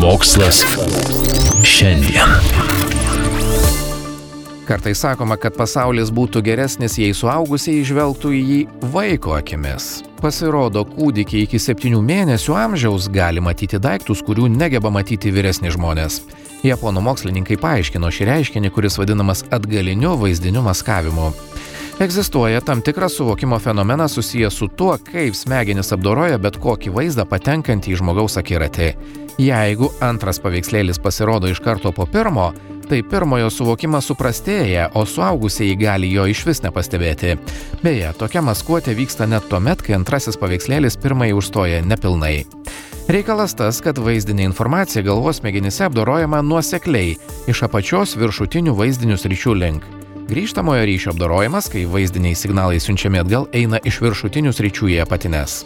Mokslas šiandien. Kartais sakoma, kad pasaulis būtų geresnis, jei suaugusiai žvelgtų į jį vaiko akimis. Pasirodo, kūdikiai iki 7 mėnesių amžiaus gali matyti daiktus, kurių negeba matyti vyresni žmonės. Japonų mokslininkai paaiškino šį reiškinį, kuris vadinamas atgaliniu vaizdiniu maskavimu. Egzistuoja tam tikras suvokimo fenomenas susijęs su tuo, kaip smegenis apdoroja bet kokį vaizdą patenkantį į žmogaus akiratį. Jeigu antras paveikslėlis pasirodo iš karto po pirmo, tai pirmojo suvokimas suprastėja, o suaugusieji gali jo iš vis nepastebėti. Beje, tokia maskuotė vyksta net tuomet, kai antrasis paveikslėlis pirmąjį užstoja nepilnai. Reikalas tas, kad vaizdinė informacija galvos smegenyse apdorojama nuosekliai, iš apačios viršutinių vaizdinių sričių link. Grįžtamojo ryšio apdorojimas, kai vaizdiniai signalai siunčiami atgal, eina iš viršutinių sričių į apatines.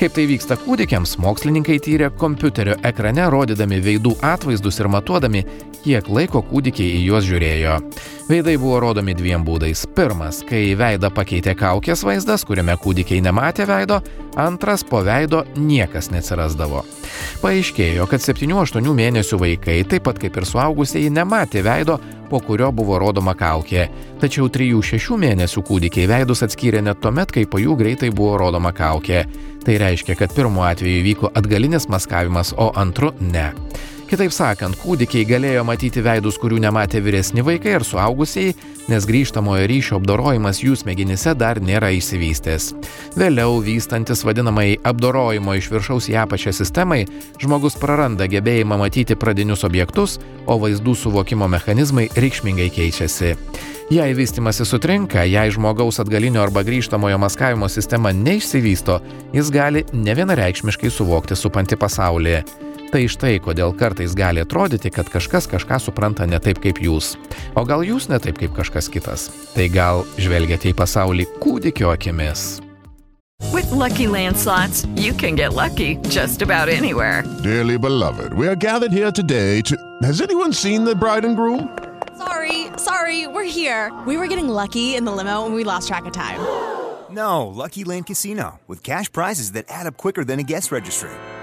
Kaip tai vyksta kūdikiams, mokslininkai tyrė kompiuterio ekrane, rodydami veidų atvaizdus ir matuodami, kiek laiko kūdikiai į juos žiūrėjo. Veidai buvo rodomi dviem būdais. Pirmas, kai veidą pakeitė kaukės vaizdas, kuriame kūdikiai nematė veido, antras, po veido niekas neatsirasdavo. Paaiškėjo, kad 7-8 mėnesių vaikai, taip pat kaip ir suaugusieji, nematė veido, po kurio buvo rodoma kaukė. Tačiau 3-6 mėnesių kūdikiai veidus atskyrė net tuomet, kai po jų greitai buvo rodoma kaukė. Tai reiškia, kad pirmu atveju vyko atgalinis maskavimas, o antru ne. Kitaip sakant, kūdikiai galėjo matyti veidus, kurių nematė vyresni vaikai ar suaugusiai, nes grįžtamojo ryšio apdorojimas jų smegenyse dar nėra išsivystęs. Vėliau, vystantis vadinamai apdorojimo iš viršaus į apačią sistemai, žmogus praranda gebėjimą matyti pradinius objektus, o vaizdų suvokimo mechanizmai reikšmingai keičiasi. Jei vystimasi sutrinka, jei žmogaus atgalinio arba grįžtamojo maskavimo sistema neišsivysto, jis gali nevienareikšmiškai suvokti supantį pasaulį. Tai štai kodėl kartais gali atrodyti, kad kažkas kažką supranta ne taip kaip jūs. O gal jūs ne taip kaip kažkas kitas. Tai gal žvelgiate į pasaulį kūdikio akimis. With Lucky Land slots, you can get lucky just about anywhere. Dearly beloved, we are gathered here today to. Has anyone seen the bride and groom? Sorry, sorry, we're here. We were getting lucky in the limo and we lost track of time. No, Lucky Land Casino, with cash prizes that add up quicker than a guest registry.